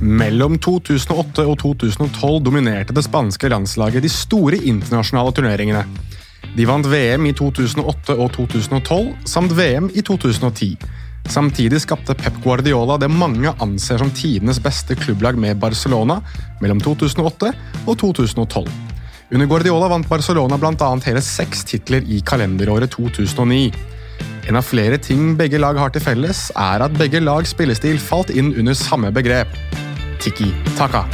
Mellom 2008 og 2012 dominerte det spanske landslaget de store internasjonale turneringene. De vant VM i 2008 og 2012, samt VM i 2010. Samtidig skapte Pep Guardiola det mange anser som tidenes beste klubblag med Barcelona mellom 2008 og 2012. Under Guardiola vant Barcelona bl.a. hele seks titler i kalenderåret 2009. En av flere ting begge lag har til felles, er at begge lags spillestil falt inn under samme begrep tiki-taka.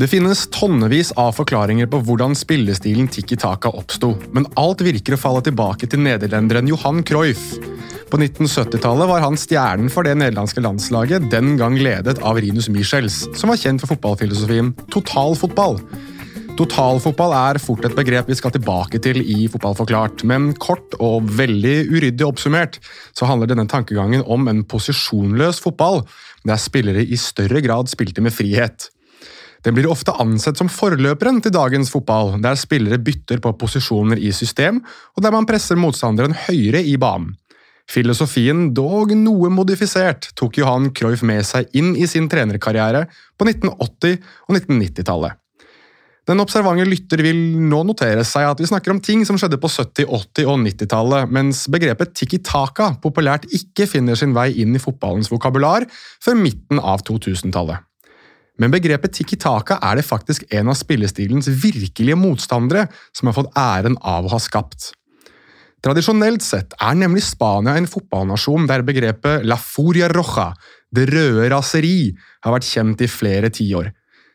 Det finnes tonnevis av forklaringer på hvordan spillestilen tiki-taka oppsto, men alt virker å falle tilbake til nederlenderen Johan Cruyff. På 1970-tallet var han stjernen for det nederlandske landslaget, den gang ledet av Rinus Michels, som var kjent for fotballfilosofien totalfotball. Totalfotball er fort et begrep vi skal tilbake til i Fotball forklart, men kort og veldig uryddig oppsummert så handler denne tankegangen om en posisjonløs fotball, der spillere i større grad spilte med frihet. Den blir ofte ansett som forløperen til dagens fotball, der spillere bytter på posisjoner i system, og der man presser motstanderen høyere i banen. Filosofien, dog noe modifisert, tok Johan Cruyff med seg inn i sin trenerkarriere på 1980- og 1990-tallet. Den observante lytter vil nå notere seg at vi snakker om ting som skjedde på 70-, 80- og 90-tallet, mens begrepet tiki-taka populært ikke finner sin vei inn i fotballens vokabular før midten av 2000-tallet. Men begrepet tiki-taka er det faktisk en av spillestilens virkelige motstandere som har fått æren av å ha skapt. Tradisjonelt sett er nemlig Spania en fotballnasjon der begrepet la furia roja, det røde raseri, har vært kjent i flere tiår.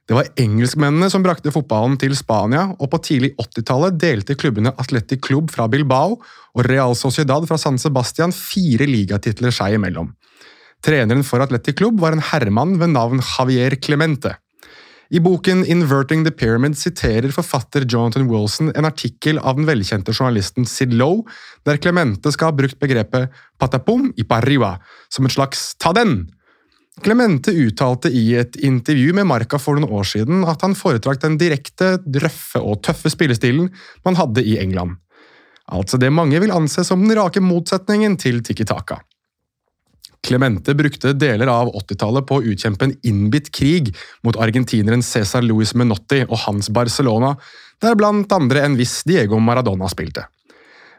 Det var engelskmennene som brakte fotballen til Spania, og på tidlig 80-tallet delte klubbene Atletic Club fra Bilbao og Real Sociedad fra San Sebastian fire ligatitler seg imellom. Treneren for Atletic Club var en herremann ved navn Javier Clemente. I boken Inverting the Pyramid siterer forfatter Jonathan Wilson en artikkel av den velkjente journalisten Sid Lowe, der Clemente skal ha brukt begrepet patapum i parriba som et slags ta den Clemente uttalte i et intervju med Marca for noen år siden at han foretrakk den direkte, røffe og tøffe spillestilen man hadde i England. Altså det mange vil anse som den rake motsetningen til Tiki Taka. Clemente brukte deler av 80-tallet på å utkjempe en innbitt krig mot argentineren Cæsar Luis Menotti og hans Barcelona, der blant andre en viss Diego Maradona spilte.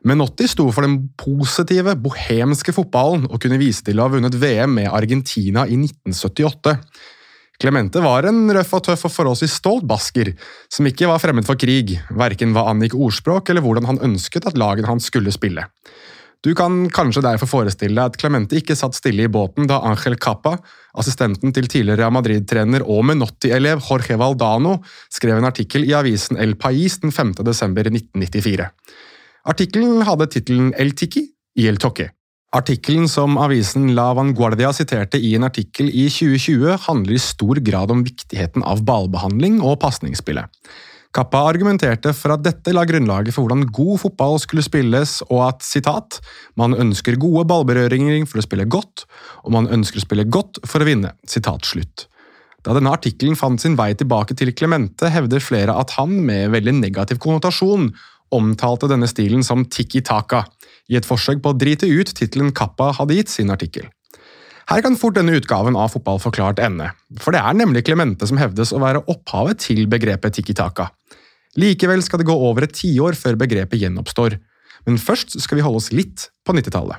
Menotti sto for den positive, bohemske fotballen og kunne vise til å ha vunnet VM med Argentina i 1978. Clemente var en røff og tøff og forholdsvis stolt basker, som ikke var fremmed for krig, verken hva angikk ordspråk eller hvordan han ønsket at laget hans skulle spille. Du kan kanskje derfor forestille deg at Clemente ikke satt stille i båten da Angel Capa, assistenten til tidligere Madrid-trener og Menotti-elev Jorge Valdano, skrev en artikkel i avisen El Pais den 5. desember 1994. Artikkelen hadde tittelen El Tiki i El Toque. Artikkelen som avisen La Vanguardia siterte i en artikkel i 2020, handler i stor grad om viktigheten av ballbehandling og pasningsspillet. Kappa argumenterte for at dette la grunnlaget for hvordan god fotball skulle spilles, og at citat, man ønsker gode ballberøringer for å spille godt, og man ønsker å spille godt for å vinne. Sitat slutt. Da denne artikkelen fant sin vei tilbake til Clemente, hevder flere at han, med veldig negativ konnotasjon, omtalte denne stilen som tiki-taka, i et forsøk på å drite ut tittelen Kappa hadde gitt sin artikkel. Her kan fort denne utgaven av Fotball forklart ende, for det er nemlig Clemente som hevdes å være opphavet til begrepet tiki-taka. Likevel skal det gå over et tiår før begrepet gjenoppstår, men først skal vi holde oss litt på 90-tallet.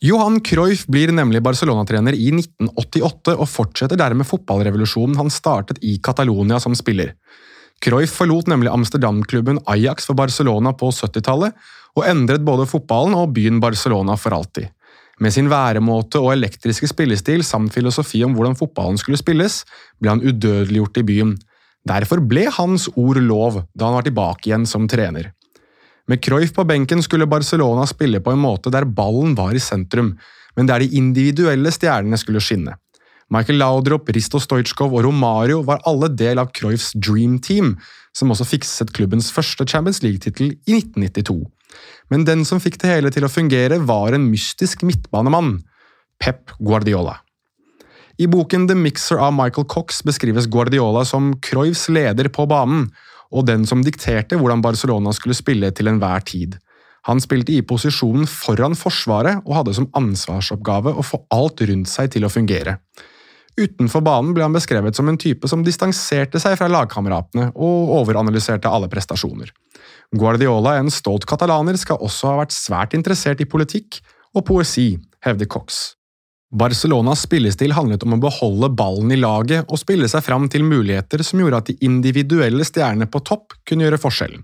Johan Cruyff blir nemlig Barcelona-trener i 1988 og fortsetter dermed fotballrevolusjonen han startet i Catalonia som spiller. Cruyff forlot nemlig Amsterdam-klubben Ajax for Barcelona på 70-tallet, og endret både fotballen og byen Barcelona for alltid. Med sin væremåte og elektriske spillestil samt filosofi om hvordan fotballen skulle spilles, ble han udødeliggjort i byen. Derfor ble hans ord lov da han var tilbake igjen som trener. Med Cruyff på benken skulle Barcelona spille på en måte der ballen var i sentrum, men der de individuelle stjernene skulle skinne. Michael Laudrup, Risto Stojkov og Romario var alle del av Cruyffs Dream Team, som også fikset klubbens første Champions League-tittel i 1992. Men den som fikk det hele til å fungere, var en mystisk midtbanemann, Pep Guardiola. I boken The Mixer av Michael Cox beskrives Guardiola som Cruyffs leder på banen, og den som dikterte hvordan Barcelona skulle spille til enhver tid. Han spilte i posisjonen foran Forsvaret og hadde som ansvarsoppgave å få alt rundt seg til å fungere. Utenfor banen ble han beskrevet som en type som distanserte seg fra lagkameratene og overanalyserte alle prestasjoner. Guardiola, en stolt katalaner, skal også ha vært svært interessert i politikk og poesi, hevder Cox. Barcelonas spillestil handlet om å beholde ballen i laget og spille seg fram til muligheter som gjorde at de individuelle stjernene på topp kunne gjøre forskjellen.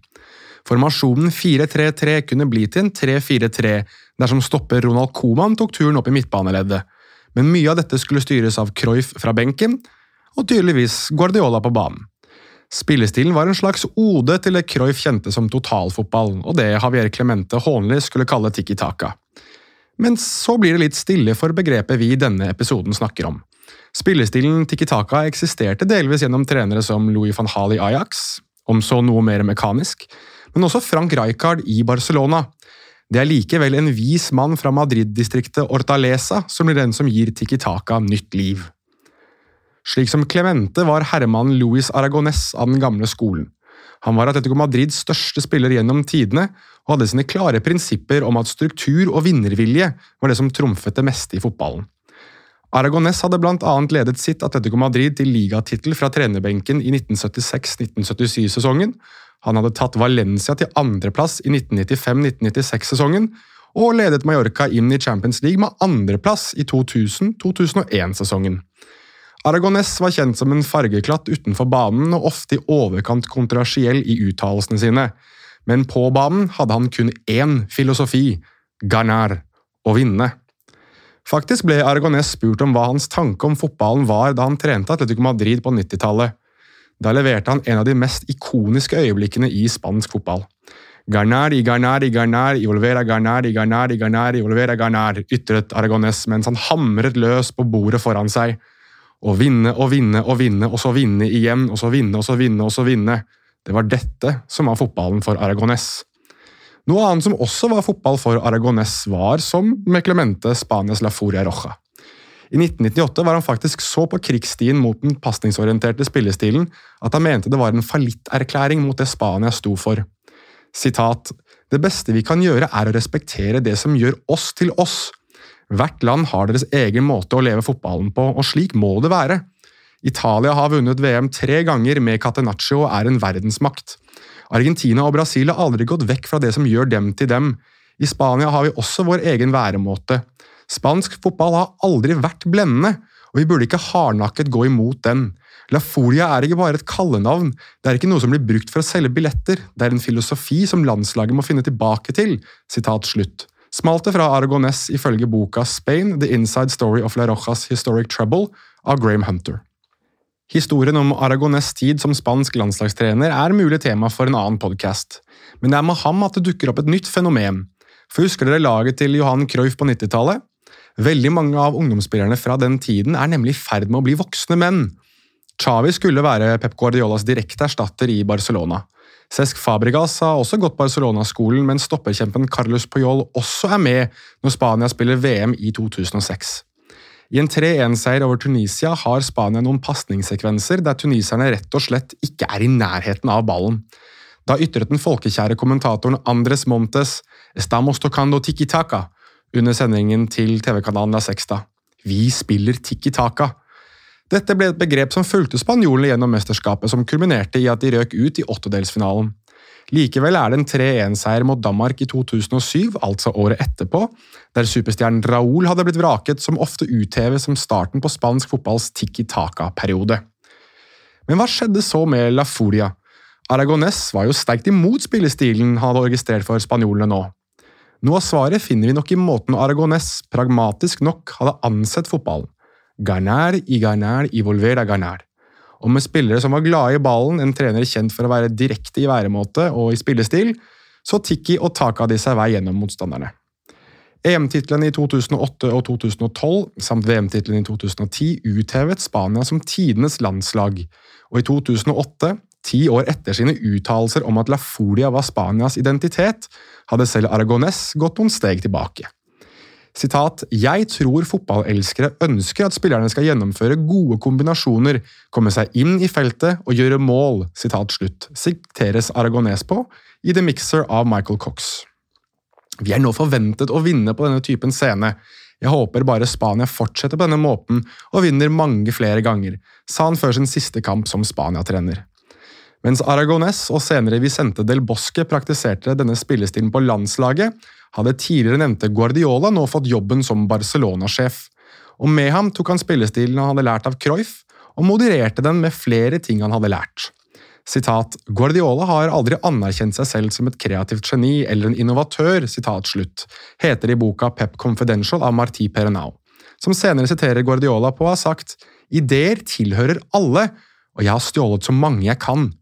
Formasjonen 4-3-3 kunne bli til en 3-4-3 dersom stopper Ronald Coman tok turen opp i midtbaneleddet, men mye av dette skulle styres av Cruyff fra benken, og tydeligvis Guardiola på banen. Spillestilen var en slags ode til det Cruyff kjente som totalfotball, og det Javier Clemente hånlig skulle kalle tiki taka. Men så blir det litt stille for begrepet vi i denne episoden snakker om. Spillestilen tiki taka eksisterte delvis gjennom trenere som Louis van Hall i Ajax, om så noe mer mekanisk, men også Frank Rijkaard i Barcelona. Det er likevel en vis mann fra Madrid-distriktet Ortalesa som blir den som gir Tiki Taka nytt liv. Slik som Clemente var herremannen Luis Aragones av den gamle skolen. Han var Atletico Madrids største spiller gjennom tidene, og hadde sine klare prinsipper om at struktur og vinnervilje var det som trumfet det meste i fotballen. Aragones hadde blant annet ledet sitt Atletico Madrid til ligatittel fra trenerbenken i 1976–1977-sesongen, han hadde tatt Valencia til andreplass i 1995–1996-sesongen, og ledet Mallorca inn i Champions League med andreplass i 2000–2001-sesongen. Aragones var kjent som en fargeklatt utenfor banen og ofte i overkant kontroversiell i uttalelsene sine, men på banen hadde han kun én filosofi – ganar – å vinne. Faktisk ble Aragones spurt om hva hans tanke om fotballen var da han trente Atletico Madrid på 90-tallet. Da leverte han en av de mest ikoniske øyeblikkene i spansk fotball. Garnar i Garnar i Garnar i Olvera Garnar i Garnar i Garnar i Olvera Garnar, ytret Aragones mens han hamret løs på bordet foran seg. Å vinne og vinne og vinne, og så vinne igjen, og så vinne og så vinne og så vinne. Det var dette som var fotballen for Aragones. Noe annet som også var fotball for Aragones, var, som med Clemente, Spanias La Furia Roja. I 1998 var han faktisk så på krigsstien mot den pasningsorienterte spillestilen at han mente det var en fallitterklæring mot det Spania sto for. Sitat Det beste vi kan gjøre, er å respektere det som gjør oss til oss. Hvert land har deres egen måte å leve fotballen på, og slik må det være. Italia har vunnet VM tre ganger med Catenaccio og er en verdensmakt. Argentina og Brasil har aldri gått vekk fra det som gjør dem til dem. I Spania har vi også vår egen væremåte. Spansk fotball har aldri vært blendende, og vi burde ikke hardnakket gå imot den. La Folia er ikke bare et kallenavn, det er ikke noe som blir brukt for å selge billetter, det er en filosofi som landslaget må finne tilbake til. Sitat slutt. Smalt det fra Aragones ifølge boka Spain, The Inside Story of La Rojas Historic Trouble av Graham Hunter. Historien om Aragones tid som spansk landslagstrener er mulig tema for en annen podkast, men det er med ham at det dukker opp et nytt fenomen. For Husker dere laget til Johan Cruyff på 90-tallet? Veldig mange av ungdomsspillerne fra den tiden er nemlig i ferd med å bli voksne menn. Chavi skulle være Pep Guardiolas direkte erstatter i Barcelona. Cesc Fabregas har også gått Barcelona-skolen, men stopperkjempen Carlos Puyol også er med når Spania spiller VM i 2006. I en 3-1-seier over Tunisia har Spania noen pasningssekvenser der tuniserne rett og slett ikke er i nærheten av ballen. Da ytret den folkekjære kommentatoren Andres Montes «Estamos tocando tiki-taka» under sendingen til TV-kanalen La Sexta. Vi spiller tikki Taka. Dette ble et begrep som fulgte spanjolene gjennom mesterskapet, som kulminerte i at de røk ut i åttedelsfinalen. Likevel er det en 3-1-seier mot Danmark i 2007, altså året etterpå, der superstjernen Raúl hadde blitt vraket, som ofte utheves som starten på spansk fotballs tikki Taka-periode. Men hva skjedde så med La Furia? Aragones var jo sterkt imot spillestilen han hadde registrert for spanjolene nå. Noe av svaret finner vi nok i måten Aragones pragmatisk nok hadde ansett fotballen. Garnær i garnær i deg garnær. Og med spillere som var glade i ballen, en trener kjent for å være direkte i væremåte og i spillestil, så Tiki og Taka de seg vei gjennom motstanderne. EM-titlene i 2008 og 2012 samt VM-titlene i 2010 uthevet Spania som tidenes landslag, og i 2008 Ti år etter sine uttalelser om at La Folia var Spanias identitet, hadde selv Aragones gått noen steg tilbake. Sitat, Jeg tror fotballelskere ønsker at spillerne skal gjennomføre gode kombinasjoner, komme seg inn i feltet og gjøre mål, sitat slutt, sikteres Aragones på i The Mixer av Michael Cox. Vi er nå forventet å vinne på denne typen scene. Jeg håper bare Spania fortsetter på denne måten og vinner mange flere ganger, sa han før sin siste kamp som Spania-trener. Mens Aragones og senere Vicente del Bosque praktiserte denne spillestilen på landslaget, hadde tidligere nevnte Guardiola nå fått jobben som Barcelona-sjef. Og Med ham tok han spillestilen han hadde lært av Cruyff, og modererte den med flere ting han hadde lært. Sitat, Guardiola har aldri anerkjent seg selv som et kreativt geni eller en innovatør, sitat slutt, heter det i boka Pep Confidential av Marti Perenau, som senere siterer Guardiola på å ha sagt ideer tilhører alle, og jeg har stjålet så mange jeg kan.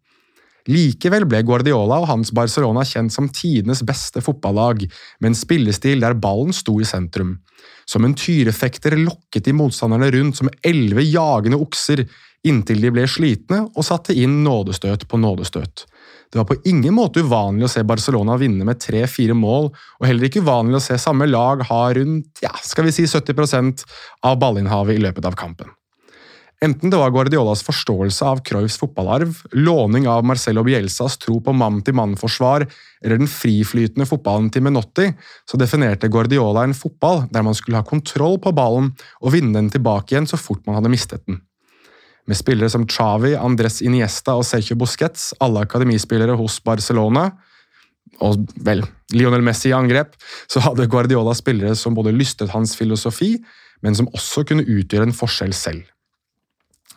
Likevel ble Guardiola og hans Barcelona kjent som tidenes beste fotballag, med en spillestil der ballen sto i sentrum. Som en tyrefekter lokket de motstanderne rundt som elleve jagende okser, inntil de ble slitne og satte inn nådestøt på nådestøt. Det var på ingen måte uvanlig å se Barcelona vinne med tre-fire mål, og heller ikke uvanlig å se samme lag ha rundt ja, skal vi si 70% av ballinnhavet i løpet av kampen. Enten det var Guardiolas forståelse av Cruyffs fotballarv, låning av Marcelo Bielsas tro på mann-til-mann-forsvar eller den friflytende fotballen til Menotti, så definerte Guardiola en fotball der man skulle ha kontroll på ballen og vinne den tilbake igjen så fort man hadde mistet den. Med spillere som Chavi, Andres Iniesta og Sergio Busquets, alle akademispillere hos Barcelona, og vel, Lionel Messi i angrep, så hadde Guardiola spillere som både lystet hans filosofi, men som også kunne utgjøre en forskjell selv.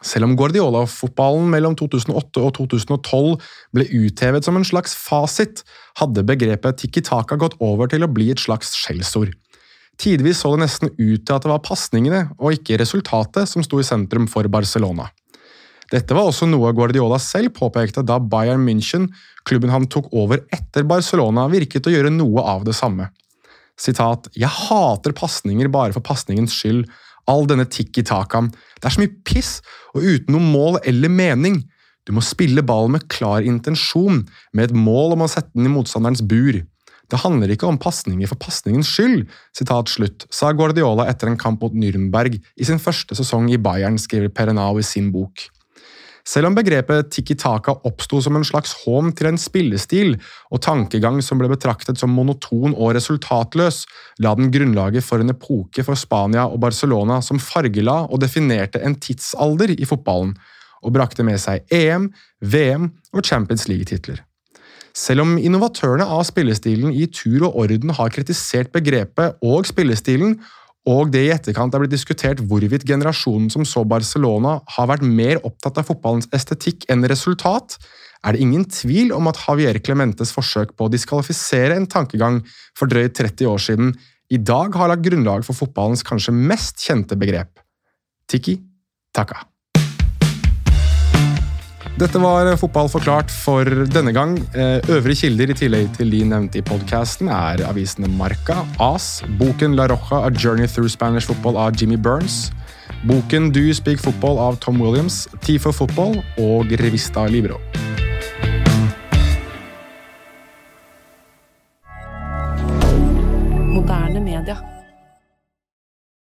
Selv om Guardiola-fotballen mellom 2008 og 2012 ble uthevet som en slags fasit, hadde begrepet tikki taka gått over til å bli et slags skjellsord. Tidvis så det nesten ut til at det var pasningene og ikke resultatet som sto i sentrum for Barcelona. Dette var også noe Guardiola selv påpekte da Bayern München, klubben han tok over etter Barcelona, virket å gjøre noe av det samme. Sitat, Jeg hater pasninger bare for pasningens skyld, all denne tikki-takaen. Det er så mye piss, og uten noe mål eller mening. Du må spille ballen med klar intensjon, med et mål om å sette den i motstanderens bur. Det handler ikke om pasninger for pasningens skyld, sitat slutt, sa Guardiola etter en kamp mot Nürnberg i sin første sesong i Bayern, skriver Perenau i sin bok. Selv om begrepet tikki taka oppsto som en slags hån til en spillestil og tankegang som ble betraktet som monoton og resultatløs, la den grunnlaget for en epoke for Spania og Barcelona som fargela og definerte en tidsalder i fotballen, og brakte med seg EM, VM og Champions League-titler. Selv om innovatørene av spillestilen i tur og orden har kritisert begrepet og spillestilen, og det i etterkant er blitt diskutert hvorvidt generasjonen som så Barcelona har vært mer opptatt av fotballens estetikk enn resultat, er det ingen tvil om at Javier Clementes forsøk på å diskvalifisere en tankegang for drøyt 30 år siden i dag har lagt grunnlag for fotballens kanskje mest kjente begrep – tiki taka. Dette var Fotball forklart for denne gang. Eh, øvrige kilder i tillegg til de nevnte i podkasten er avisene Marca, AS, boken La Roja A Journey Through Spanish Football av Jimmy Burns, boken Do You Speak Football av Tom Williams, Tifo Football og Revista Libro.